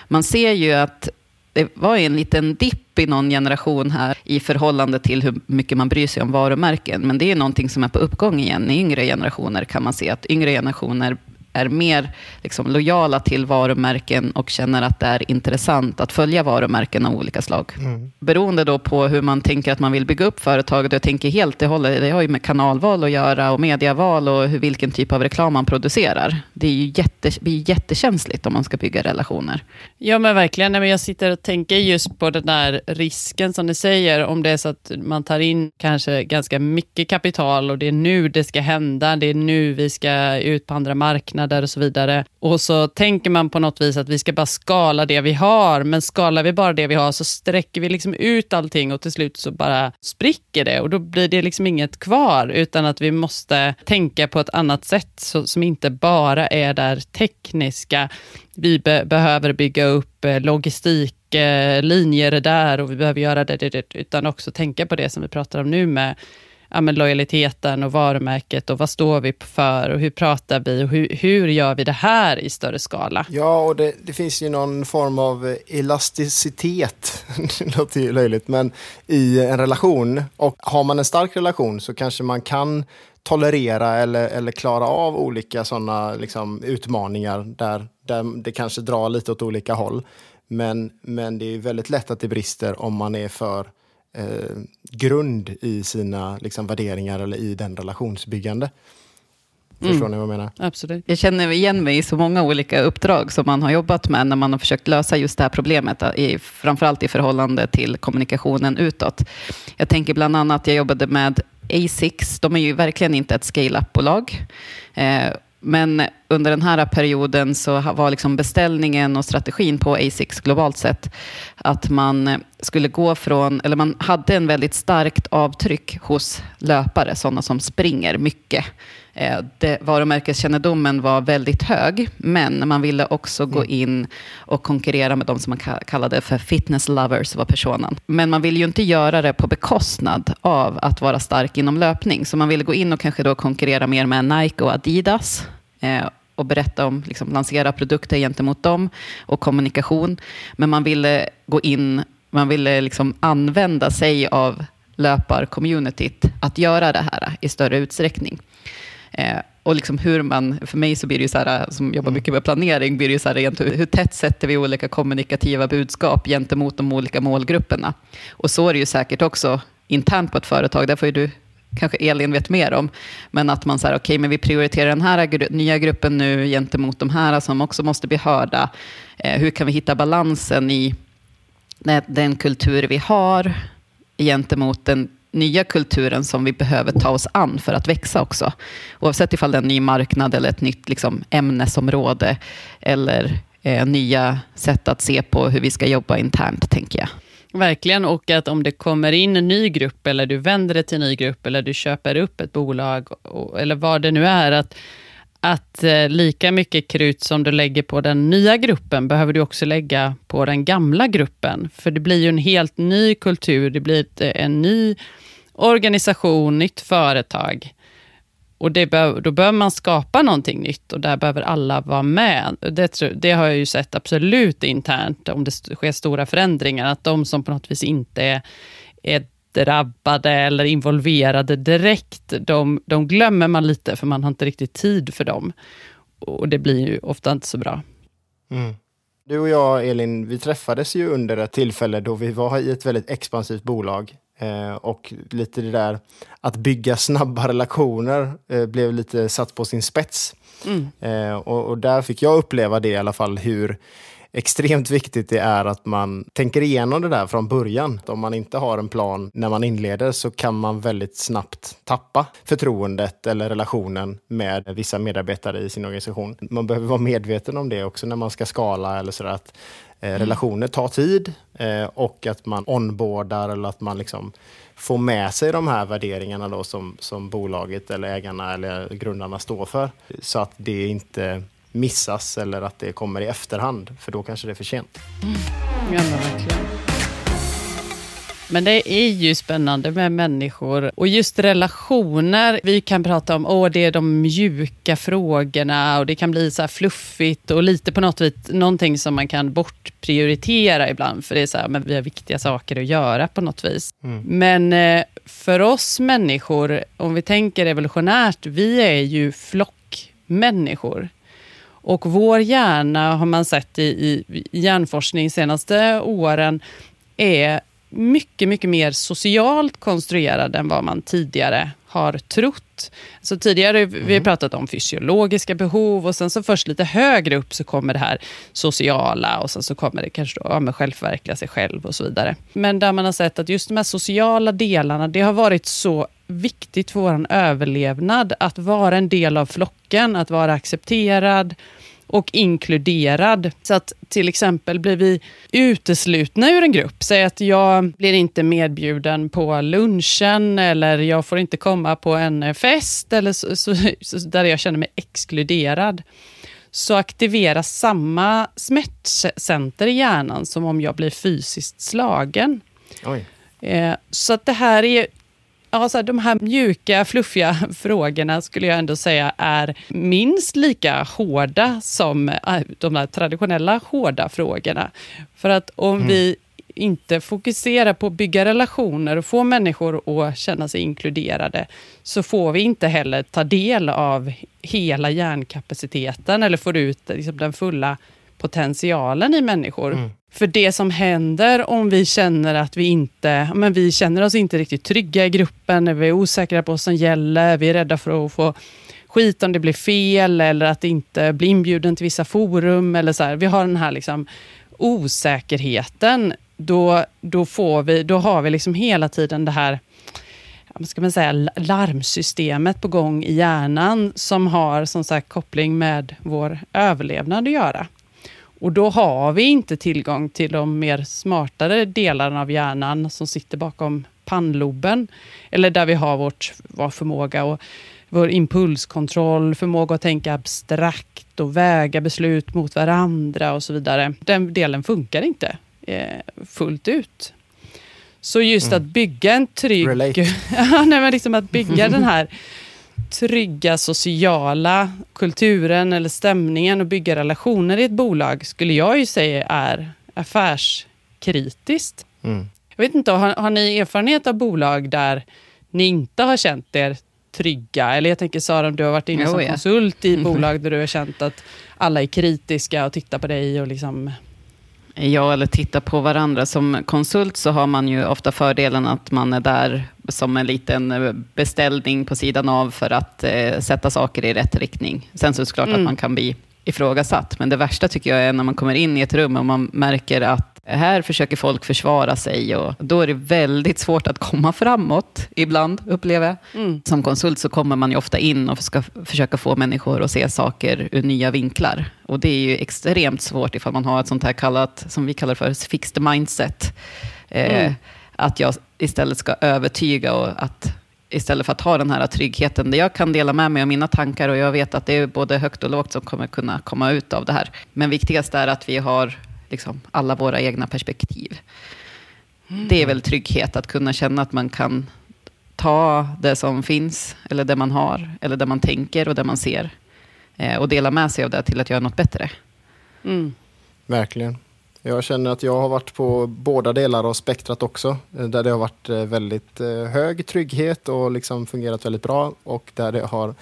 Man ser ju att det var en liten dipp i någon generation här i förhållande till hur mycket man bryr sig om varumärken. Men det är någonting som är på uppgång igen. I yngre generationer kan man se att yngre generationer är mer liksom, lojala till varumärken och känner att det är intressant att följa varumärken av olika slag. Mm. Beroende då på hur man tänker att man vill bygga upp företaget, jag tänker helt det håller, det har ju med kanalval att göra och mediaval och hur, vilken typ av reklam man producerar. Det är ju jätte, blir jättekänsligt om man ska bygga relationer. Ja men verkligen, jag sitter och tänker just på den där risken som ni säger, om det är så att man tar in kanske ganska mycket kapital och det är nu det ska hända, det är nu vi ska ut på andra marknader marknader och så vidare. Och så tänker man på något vis att vi ska bara skala det vi har, men skalar vi bara det vi har så sträcker vi liksom ut allting och till slut så bara spricker det och då blir det liksom inget kvar, utan att vi måste tänka på ett annat sätt så, som inte bara är där tekniska. Vi be behöver bygga upp eh, logistik eh, logistiklinjer där och vi behöver göra det, det, det, utan också tänka på det som vi pratar om nu med ja, men lojaliteten och varumärket och vad står vi för och hur pratar vi och hur, hur gör vi det här i större skala? Ja, och det, det finns ju någon form av eh, elasticitet, det låter ju löjligt, men i en relation. Och har man en stark relation så kanske man kan tolerera eller, eller klara av olika sådana liksom, utmaningar där, där det kanske drar lite åt olika håll. Men, men det är väldigt lätt att det brister om man är för eh, grund i sina liksom, värderingar eller i den relationsbyggande. Förstår mm. ni vad jag menar? Absolut. Jag känner igen mig i så många olika uppdrag som man har jobbat med när man har försökt lösa just det här problemet, i, framförallt i förhållande till kommunikationen utåt. Jag tänker bland annat, jag jobbade med A6, de är ju verkligen inte ett scale-up-bolag. Eh, men under den här perioden så var liksom beställningen och strategin på ASICS globalt sett att man skulle gå från, eller man hade en väldigt starkt avtryck hos löpare, sådana som springer mycket. Eh, det, varumärkeskännedomen var väldigt hög, men man ville också gå mm. in och konkurrera med de som man kallade för fitness lovers, var personen. Men man ville ju inte göra det på bekostnad av att vara stark inom löpning, så man ville gå in och kanske då konkurrera mer med Nike och Adidas och berätta om, liksom, lansera produkter gentemot dem och kommunikation. Men man ville gå in, man ville liksom använda sig av löpar-communityt att göra det här i större utsträckning. Eh, och liksom hur man, för mig så blir det ju så här, som jobbar mm. mycket med planering, blir det ju så här, hur tätt sätter vi olika kommunikativa budskap gentemot de olika målgrupperna? Och så är det ju säkert också internt på ett företag, där får ju du kanske Elin vet mer om, men att man säger, okej, okay, men vi prioriterar den här gru nya gruppen nu gentemot de här som också måste bli hörda. Eh, hur kan vi hitta balansen i den kultur vi har gentemot den nya kulturen som vi behöver ta oss an för att växa också. Oavsett ifall det är en ny marknad eller ett nytt liksom, ämnesområde eller eh, nya sätt att se på hur vi ska jobba internt, tänker jag. Verkligen, och att om det kommer in en ny grupp eller du vänder dig till en ny grupp eller du köper upp ett bolag eller vad det nu är, att, att eh, lika mycket krut som du lägger på den nya gruppen behöver du också lägga på den gamla gruppen. För det blir ju en helt ny kultur, det blir ett, en ny organisation, nytt företag. Och det bör, då behöver man skapa någonting nytt och där behöver alla vara med. Det, det, har jag ju sett absolut internt, om det sker stora förändringar, att de som på något vis inte är, är drabbade eller involverade direkt, de, de glömmer man lite, för man har inte riktigt tid för dem. Och det blir ju ofta inte så bra. Mm. Du och jag, Elin, vi träffades ju under ett tillfälle då vi var i ett väldigt expansivt bolag Eh, och lite det där att bygga snabba relationer eh, blev lite satt på sin spets. Mm. Eh, och, och, där fick jag uppleva det i alla fall, hur extremt viktigt det är att man tänker igenom det där från början. Om man inte har en plan när man inleder så kan man väldigt snabbt tappa förtroendet eller relationen med vissa medarbetare i sin organisation. Man behöver vara medveten om det också när man ska skala eller sådär. Att eh, relationer tar tid eh, och att man onboardar eller att man liksom får med sig de här värderingarna då som, som bolaget eller ägarna eller grundarna står för. Så att det inte missas eller att det kommer i efterhand, för då kanske det är för sent. Mm. Ja, verkligen. Men det är ju spännande med människor och just relationer. Vi kan prata om att det är de mjuka frågorna och det kan bli så här fluffigt och lite på något vis någonting som man kan bortprioritera ibland för det är så här, men vi har viktiga saker att göra på något vis. Mm. Men eh, för oss människor, om vi tänker evolutionärt, vi är ju flockmänniskor. Och vår hjärna har man sett i, i hjärnforskning senaste åren är mycket, mycket mer socialt konstruerad än vad man tidigare har trott. Så tidigare mm. vi har mm. pratat om fysiologiska behov och sen så först lite högre upp så kommer det här sociala och sen så kommer det kanske då, ja, med självförverkliga sig själv och så vidare. Men där man har sett att just de här sociala delarna, det har varit så viktigt för vår överlevnad att vara en del av flocken, att vara accepterad, och inkluderad. Så att till exempel blir vi uteslutna ur en grupp. Säg att jag blir inte medbjuden på lunchen eller jag får inte komma på en fest eller så, så, så, där jag känner mig exkluderad. Så aktiveras samma smärtcenter i hjärnan som om jag blir fysiskt slagen. Eh, så att det här är ja, så här, de här mjuka, fluffiga frågorna skulle jag ändå säga är minst lika hårda som äh, de där traditionella hårda frågorna. För att om mm. vi inte fokuserar på att bygga relationer och få människor att känna sig inkluderade, så får vi inte heller ta del av hela hjärnkapaciteten eller får ut liksom, den fulla potentialen i människor. Mm. För det som händer om vi känner att vi inte, men vi känner oss inte riktigt trygga i gruppen, vi är osäkra på vad som gäller, vi är rädda för att få skit om det blir fel eller att inte bli inbjuden till vissa forum. Eller så här. Vi har den här liksom osäkerheten. Då, då, får vi, då har vi liksom hela tiden det här ska man säga, larmsystemet på gång i hjärnan som har som sagt koppling med vår överlevnad att göra. Och då har vi inte tillgång till de mer smartare delarna av hjärnan som sitter bakom pannloben. Eller där vi har vårt, vår förmåga och vår impulskontroll, förmåga att tänka abstrakt och väga beslut mot varandra och så vidare. Den delen funkar inte eh, fullt ut. Så just mm. att bygga en trygg... ja, nej, men liksom att bygga den här trygga sociala kulturen eller stämningen och bygga relationer i ett bolag skulle jag ju säga är affärskritiskt. Mm. Jag vet inte, har, har ni erfarenhet av bolag där ni inte har känt er trygga? Eller jag tänker Sara, om du har varit inne som ja. konsult i bolag där du har känt att alla är kritiska och tittar på dig och liksom Ja, eller titta på varandra. Som konsult så har man ju ofta fördelen att man är där som en liten beställning på sidan av för att eh, sätta saker i rätt riktning. Sen så är det klart mm. att man kan bli ifrågasatt, men det värsta tycker jag är när man kommer in i ett rum och man märker att här försöker folk försvara sig och då är det väldigt svårt att komma framåt ibland, upplever jag. Mm. Som konsult så kommer man ju ofta in och ska försöka få människor att se saker ur nya vinklar. Och det är ju extremt svårt ifall man har ett sånt här kallat, som vi kallar för fixed mindset. Eh, mm. att jag istället ska övertyga och att istället för att ha den här tryggheten där jag kan dela med mig av mina tankar och jag vet att det är både högt och lågt som kommer kunna komma ut av det här. Men viktigast är att vi har liksom, alla våra egna perspektiv. Mm. Det är väl trygghet, att kunna känna att man kan ta det som finns, eller det man har, eller det man tänker och det man ser. Eh, och dela med sig av det till att göra något bättre. Mm. Verkligen. Jag känner att jag har varit på båda delar av spektrat också. Eh, där det har varit eh, väldigt eh, hög trygghet och liksom fungerat väldigt bra. Och där det har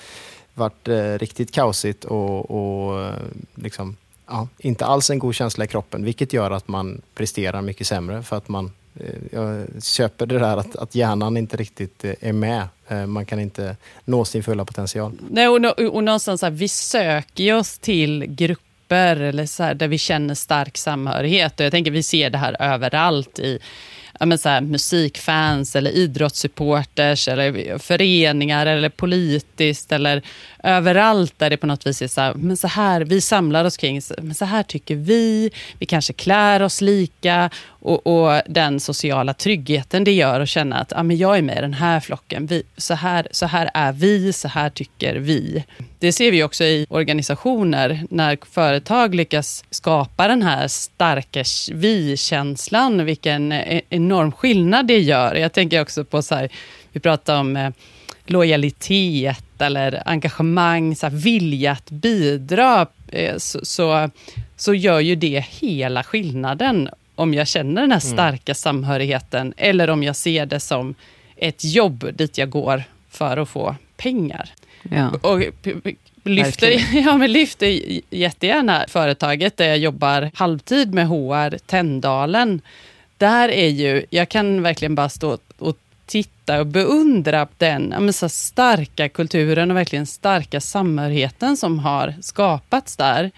varit riktigt kaosigt och, och liksom ja, inte alls en god känsla i kroppen, vilket gör att man presterar mycket sämre för att man eh, jag köper det där att, att hjärnan inte riktigt eh, är med. Eh, man kan inte nå sin fulla potential. Nej, och, och någonstans här, vi söker oss till grupper grupper eller så här, där vi känner stark samhörighet. Och jag tänker vi ser det här överallt i ja, men så här, musikfans eller idrottssupporters eller föreningar eller politiskt eller överallt där det på något vis är så här, men så här, vi samlar oss kring, men så här tycker vi, vi kanske klär oss lika och, och den sociala tryggheten det gör att känna att ah, men jag är med i den här flocken, vi, så, här, så här är vi, så här tycker vi. Det ser vi också i organisationer när företag lyckas skapa den här starka vi-känslan, vilken e-, enorm skillnad det gör. Jag tänker också på så här, vi pratar om eh, eller engagemang, så här, vilja att bidra, eh, så, så, så, gör ju det hela skillnaden. Om jag känner den här mm. starka samhörigheten eller om jag ser det som ett jobb dit jag går för att få pengar. Ja. Och lyfter, ja, men lyfter jättegärna företaget där jag jobbar halvtid med HR, Tändalen. Där är ju, jag kan verkligen bara stå och titta och beundra den men, så starka kulturen och verkligen starka samhörigheten som har skapats där.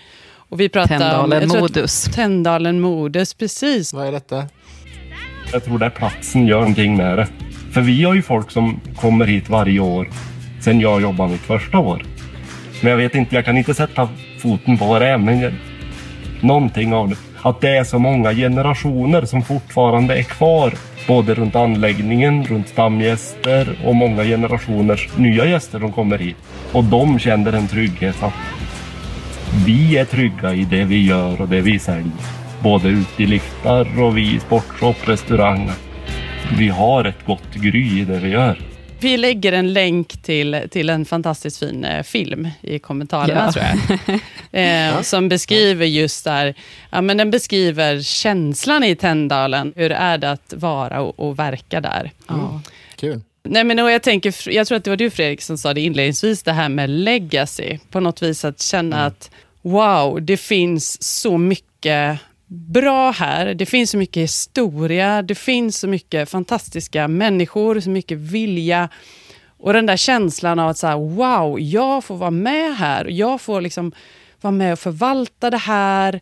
Och vi pratar Tändalen om, Modus. Tändalen Modus, precis. Vad är detta? Jag tror att platsen gör någonting med det. För vi har ju folk som kommer hit varje år sen jag jobbade mitt första år. Men jag vet inte, jag kan inte sätta foten på vad det är, men någonting av det. Att det är så många generationer som fortfarande är kvar Både runt anläggningen, runt stamgäster och många generationers nya gäster som kommer hit. Och de känner en trygghet att vi är trygga i det vi gör och det vi säljer. Både ute i liftar och vi i sportshop, restaurang. Vi har ett gott gry i det vi gör. Vi lägger en länk till, till en fantastiskt fin eh, film i kommentarerna, ja. tror jag. Eh, som beskriver just där, ja, men den beskriver känslan i Tändalen. Hur är det att vara och, och verka där? Mm. Kul. Nej, men jag, tänker, jag tror att det var du Fredrik som sa det inledningsvis, det här med legacy. På något vis att känna mm. att wow, det finns så mycket bra här. Det finns så mycket historia, det finns så mycket fantastiska människor, så mycket vilja. Och den där känslan av att så wow, jag får vara med här. Jag får liksom vara med och förvalta det här.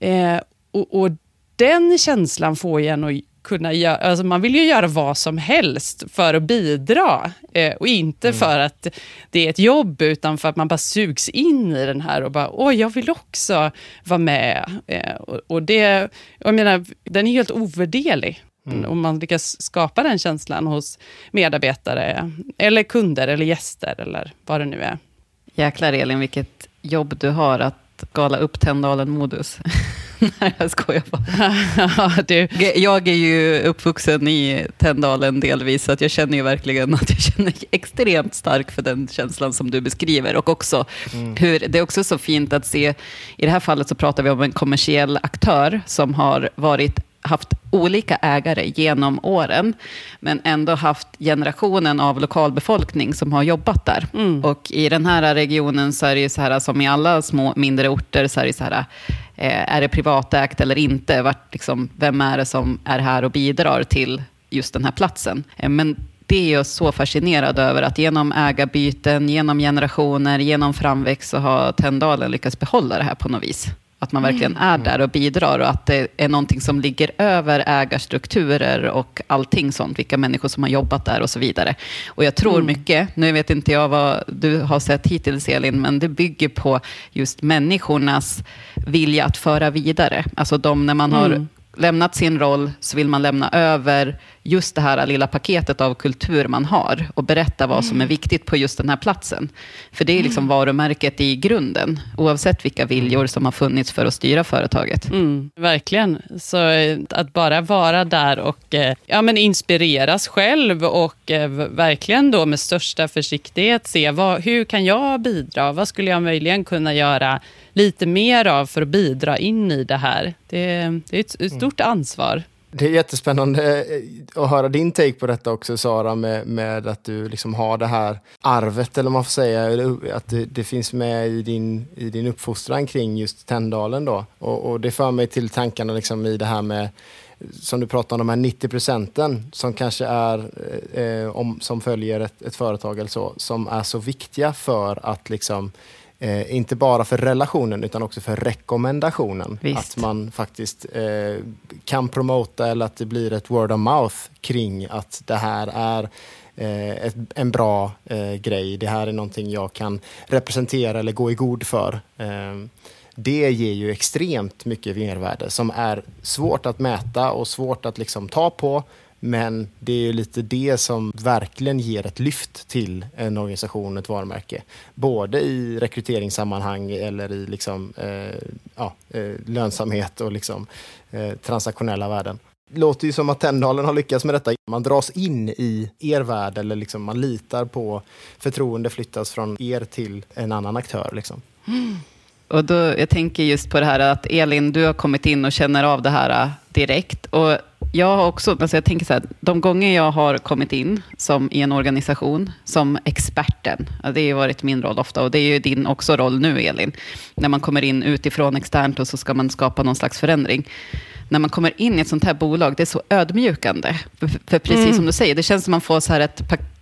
Eh, och, och, den känslan får en att kunna göra, alltså man vill ju göra vad som helst för att bidra. Eh, och inte mm. för att det är ett jobb, utan för att man bara sugs in i den här och bara, åh, jag vill också vara med. Eh, och, och, det, jag menar, den är helt ovärderlig. Mm. Om man lyckas skapa den känslan hos medarbetare, eller kunder, eller gäster, eller vad det nu är. Jäklar Elin, vilket jobb du har att gala upp Tändalen-modus. Nej, jag skojar bara. du. Jag är ju uppvuxen i Tändalen delvis, så att jag känner ju verkligen att jag känner extremt starkt för den känslan som du beskriver. Och också mm. hur, det är också så fint att se, i det här fallet så pratar vi om en kommersiell aktör som har varit haft olika ägare genom åren, men ändå haft generationen av lokalbefolkning som har jobbat där. Mm. Och i den här regionen så är det ju så här, som i alla små mindre orter, så är det så här, eh, är det privatägt eller inte? Vart, liksom, vem är det som är här och bidrar till just den här platsen? Eh, men det är jag så fascinerad över, att genom ägarbyten, genom generationer, genom framväxt så har Tändalen lyckats behålla det här på något vis. Att man verkligen är där och bidrar och att det är någonting som ligger över ägarstrukturer och allting sånt, vilka människor som har jobbat där och så vidare. Och jag tror mm. mycket, nu vet inte jag vad du har sett hittills Elin, men det bygger på just människornas vilja att föra vidare. Alltså de, när man har mm lämnat sin roll så vill man lämna över just det här lilla paketet av kultur man har och berätta vad som är mm. viktigt på just den här platsen. För det är liksom mm. varumärket i grunden, oavsett vilka viljor som har funnits för att styra företaget. Mm, verkligen. Så eh, att bara vara där och eh, ja, men inspireras själv och eh, verkligen då med största försiktighet se vad, hur kan jag bidra? Vad skulle jag möjligen kunna göra lite mer av för att bidra in i det här. Det, det är ett, ett stort mm. ansvar. Det är jättespännande eh, att höra din take på detta också Sara, med, med att du liksom har det här arvet, eller man får säga, att det, det, finns med i din, i din uppfostran kring just Tändalen då. Och, och det för mig till tankarna liksom i det här med som du pratar om, de här 90 procenten som kanske är, eh, eh, om, som följer ett, ett, företag eller så, som är så viktiga för att liksom Eh, inte bara för relationen utan också för rekommendationen. Visst. Att man faktiskt eh, kan promota eller att det blir ett word of mouth kring att det här är eh, ett, en bra eh, grej. Det här är någonting jag kan representera eller gå i god för. Eh, det ger ju extremt mycket mervärde som är svårt att mäta och svårt att liksom ta på. Men det är ju lite det som verkligen ger ett lyft till en organisation, ett varumärke. Både i rekryteringssammanhang eller i liksom, eh, ja, eh, lönsamhet och liksom, eh, transaktionella värden. Det låter ju som att Tänndalen har lyckats med detta. Man dras in i er värld eller liksom man litar på förtroende flyttas från er till en annan aktör. Liksom. Och då, jag tänker just på det här att Elin, du har kommit in och känner av det här direkt. Och jag har också, alltså jag tänker så här, de gånger jag har kommit in som i en organisation som experten, det har ju varit min roll ofta och det är ju din också roll nu Elin, när man kommer in utifrån externt och så ska man skapa någon slags förändring. När man kommer in i ett sånt här bolag, det är så ödmjukande. För, för precis Mm. som du säger, det känns som man får så här ett paket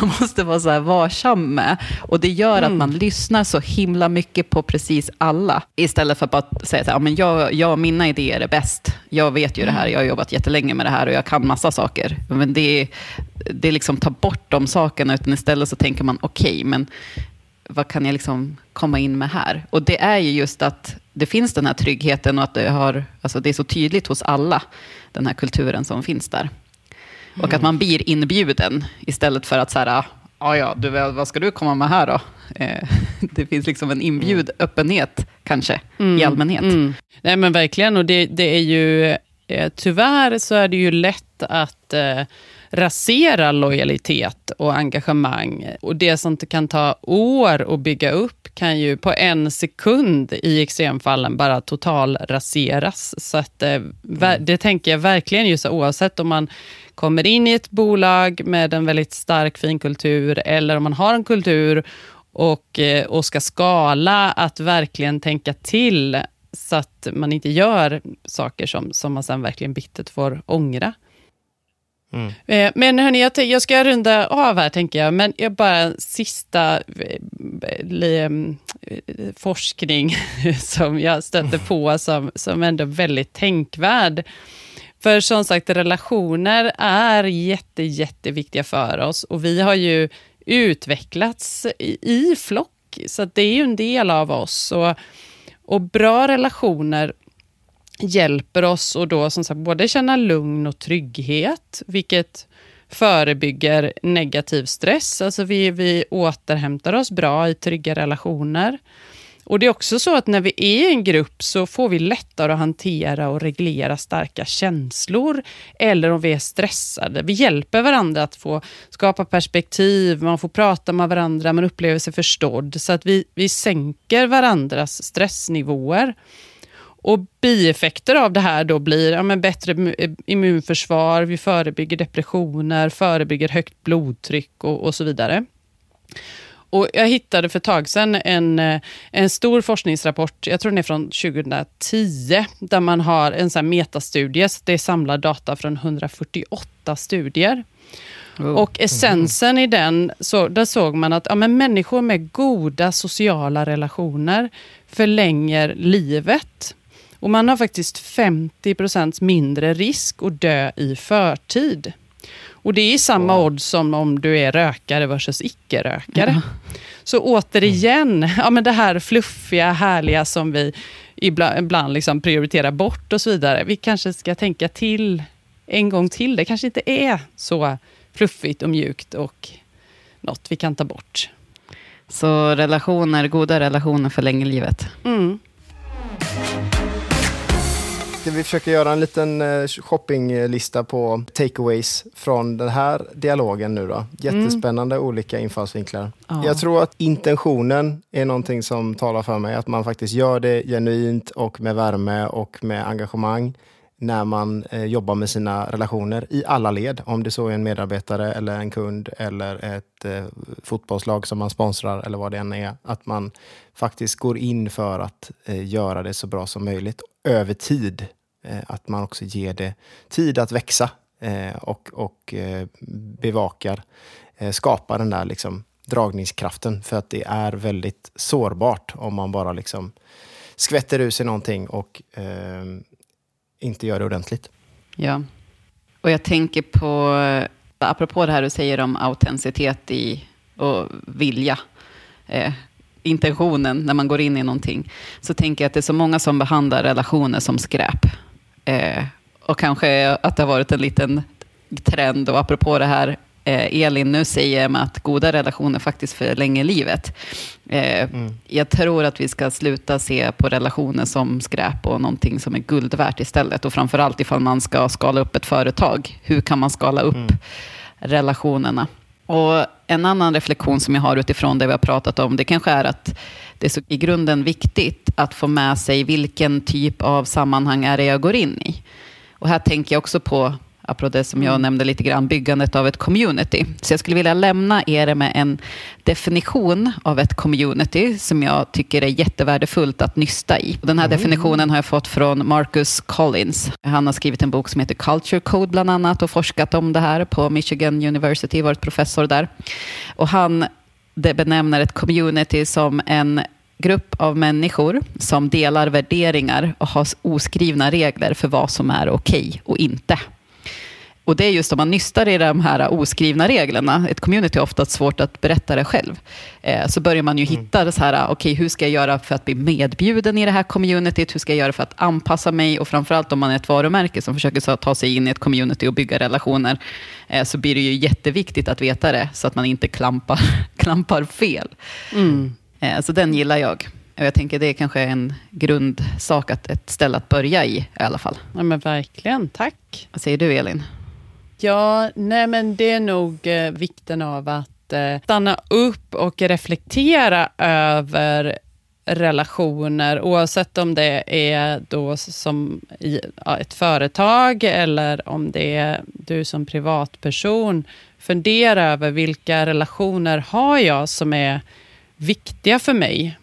man måste vara så här varsam med. Och det gör att man lyssnar så himla mycket på precis alla. Istället för att bara säga så här, ja, men jag, jag, mina idéer är bäst. Jag vet ju det här, jag har jobbat jättelänge med det här och jag kan massa saker. Men det, det liksom tar bort de sakerna, utan istället så tänker man, okej, men vad kan jag liksom komma in med här? Och det är ju just att det finns den här tryggheten och att det, har, alltså det är så tydligt hos alla, den här kulturen som finns där. Och att man blir inbjuden istället för att så här, ja ja, du, vad ska du komma med här då? Eh, det finns liksom en inbjud öppenhet kanske i allmänhet. Mm. Nej men verkligen, och det, det är ju eh, tyvärr så är det ju lätt att eh, rasera lojalitet och engagemang. Och det som kan ta år att bygga upp kan ju på en sekund i extremfallen bara total raseras. Så att, eh, ver- det tänker jag verkligen just oavsett om man kommer in i ett bolag med en väldigt stark fin kultur eller om man har en kultur och, eh, och ska skala, att verkligen tänka till så att man inte gör saker som, som man sen verkligen bittert får ångra. Eh, Men hörni, jag, jag ska runda av här tänker jag, men jag bara sista eh, eh, forskning som jag stötte på som, som ändå är väldigt tänkvärd. För som sagt, relationer är jätte, jätteviktiga för oss och vi har ju utvecklats i, i flock, så att det är ju en del av oss. Och, och bra relationer hjälper oss att då som sagt både känna lugn och trygghet, vilket förebygger negativ stress. Alltså vi, vi återhämtar oss bra i trygga relationer. Och det är också så att när vi är i en grupp så får vi lättare att hantera och reglera starka känslor. Eller om vi är stressade. Vi hjälper varandra att få skapa perspektiv, man får prata med varandra, man upplever sig förstådd. Så att vi, vi sänker varandras stressnivåer. Och bieffekter av det här då blir ja, men bättre immunförsvar, vi förebygger depressioner, förebygger högt blodtryck och, och så vidare. Och jag hittade för ett tag sedan en, eh, en stor forskningsrapport, jag tror den är från 2010, där man har en sån metastudie, så det är samlad data från 148 studier. Och essensen i den, så, där såg man att ja, men människor med goda sociala relationer förlänger livet. Och man har faktiskt 50% mindre risk att dö i förtid. Och det är samma odds som om du är rökare versus icke-rökare. Så återigen, ja, men det här fluffiga, härliga som vi ibland, ibland liksom prioriterar bort och så vidare. Vi kanske ska tänka till en gång till. Det kanske inte är så fluffigt och mjukt och något vi kan ta bort. Så relationer, goda relationer förlänger livet. Mm. Ska vi försöka göra en liten eh, shoppinglista på takeaways från den här dialogen nu då? Jättespännande olika infallsvinklar. Ja. Jag tror att intentionen är någonting som talar för mig. Att man faktiskt gör det genuint och med värme och med engagemang när man eh, jobbar med sina relationer i alla led. Om det så är en medarbetare eller en kund eller ett eh, fotbollslag som man sponsrar eller vad det än är. Att man faktiskt går in för att eh, göra det så bra som möjligt över tid. Eh, att man också ger det tid att växa eh, och, och eh, bevakar, skapar den där liksom dragningskraften. För att det är väldigt sårbart om man bara liksom skvätter ur sig någonting och eh, inte gör det ordentligt. Ja, och jag tänker på, apropå det här du säger om autenticitet i, och vilja, eh, intentionen när man går in i någonting, så tänker jag att det är så många som behandlar relationer som skräp. Eh, och kanske att det har varit en liten trend, och apropå det här eh, Elin nu säger med att goda relationer faktiskt förlänger livet. Eh, mm. Jag tror att vi ska sluta se på relationer som skräp och någonting som är guld värt istället. Och framförallt ifall man ska skala upp ett företag. Hur kan man skala upp mm. relationerna? Och en annan reflektion som jag har utifrån det vi har pratat om, det kanske är att det är så i grunden viktigt att få med sig vilken typ av sammanhang är det jag går in i. Och här tänker jag också på apropå det som jag mm. nämnde lite grann, byggandet av ett community. Så jag skulle vilja lämna er med en definition av ett community som jag tycker är jättevärdefullt att nysta i. Den här mm. definitionen har jag fått från Marcus Collins. Han har skrivit en bok som heter Culture Code bland annat och forskat om det här på Michigan University, varit professor där. Och han benämner ett community som en grupp av människor som delar värderingar och har oskrivna regler för vad som är okej okay och inte. Och det är just om man nystar i de här oskrivna reglerna, ett community har ofta svårt att berätta det själv, eh, så börjar man ju mm. hitta så här, okej, okay, hur ska jag göra för att bli medbjuden i det här communityt? Hur ska jag göra för att anpassa mig? Och framförallt om man är ett varumärke som försöker ta sig in i ett community och bygga relationer, eh, så blir det ju jätteviktigt att veta det, så att man inte klampar, klampar fel. Mm. Eh, så den gillar jag. Och jag tänker det är kanske en grundsak, att ett ställe att börja i i alla fall. Ja, men verkligen, tack. Vad säger du Elin? Ja, nej men det är nog eh, vikten av att eh, stanna upp och reflektera över relationer, oavsett om det är då som i ja, ett företag eller om det är du som privatperson. Fundera över vilka relationer har jag som är viktiga för mig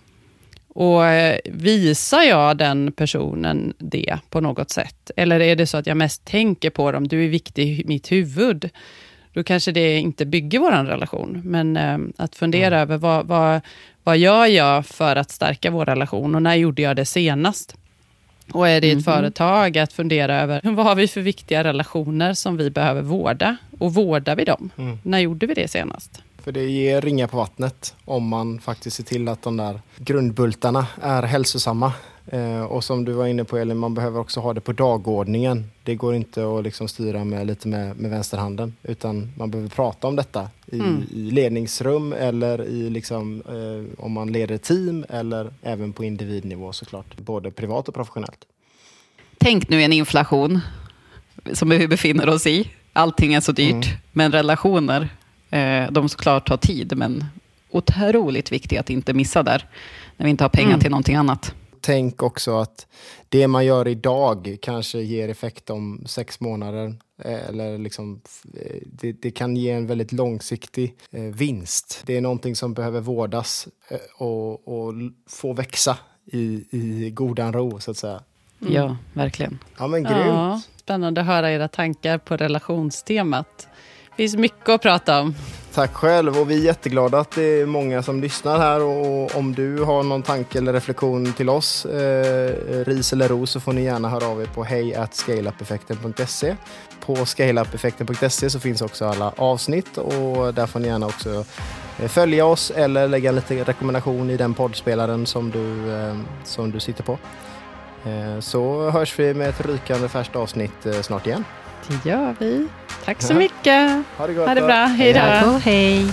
och eh, visar jag den personen det på något sätt? Eller är det så att jag mest tänker på dem, du är viktig i mitt huvud. Då kanske det inte bygger vår relation. Men eh, att fundera mm. över vad, vad, vad gör jag för att stärka vår relation och när gjorde jag det senast? Och är det ett mm. företag, att fundera över vad har vi för viktiga relationer som vi behöver vårda? Och vårdar vi dem? Mm. När gjorde vi det senast? För det ger ringa på vattnet om man faktiskt ser till att de där grundbultarna är hälsosamma. Eh, och som du var inne på Elin, man behöver också ha det på dagordningen. Det går inte att liksom styra med, lite med, med vänsterhanden utan man behöver prata om detta i, mm. i ledningsrum eller i liksom, eh, om man leder team eller även på individnivå såklart, både privat och professionellt. Tänk nu en inflation som vi befinner oss i. Allting är så dyrt, mm. men relationer de såklart tar tid, men otroligt viktiga att inte missa där, när vi inte har pengar mm. till någonting annat. Tänk också att det man gör idag kanske ger effekt om sex månader. Eh, eller liksom, eh, det, det, kan ge en väldigt långsiktig vinst. Det är någonting som behöver vårdas och, och få växa i, i godan ro, så att säga. Mm. Ja, verkligen. Ja, men grymt. Ja, spännande att höra era tankar på relationstemat. Det finns mycket att prata om. Tack själv och vi är jätteglada att det är många som lyssnar här och om du har någon tanke eller reflektion till oss, eh, ris eller ros, så får ni gärna höra av er på hejscaleupeffekten.se. På scaleupeffekten.se så finns också alla avsnitt och där får ni gärna också eh, följa oss eller lägga lite rekommendation i den poddspelaren som du, eh, som du sitter på. Eh, så hörs vi med ett rykande färskt avsnitt eh, snart igen. Det gör vi. Tack så mycket. Ha det gott. Ha det bra. Hej då. Hej.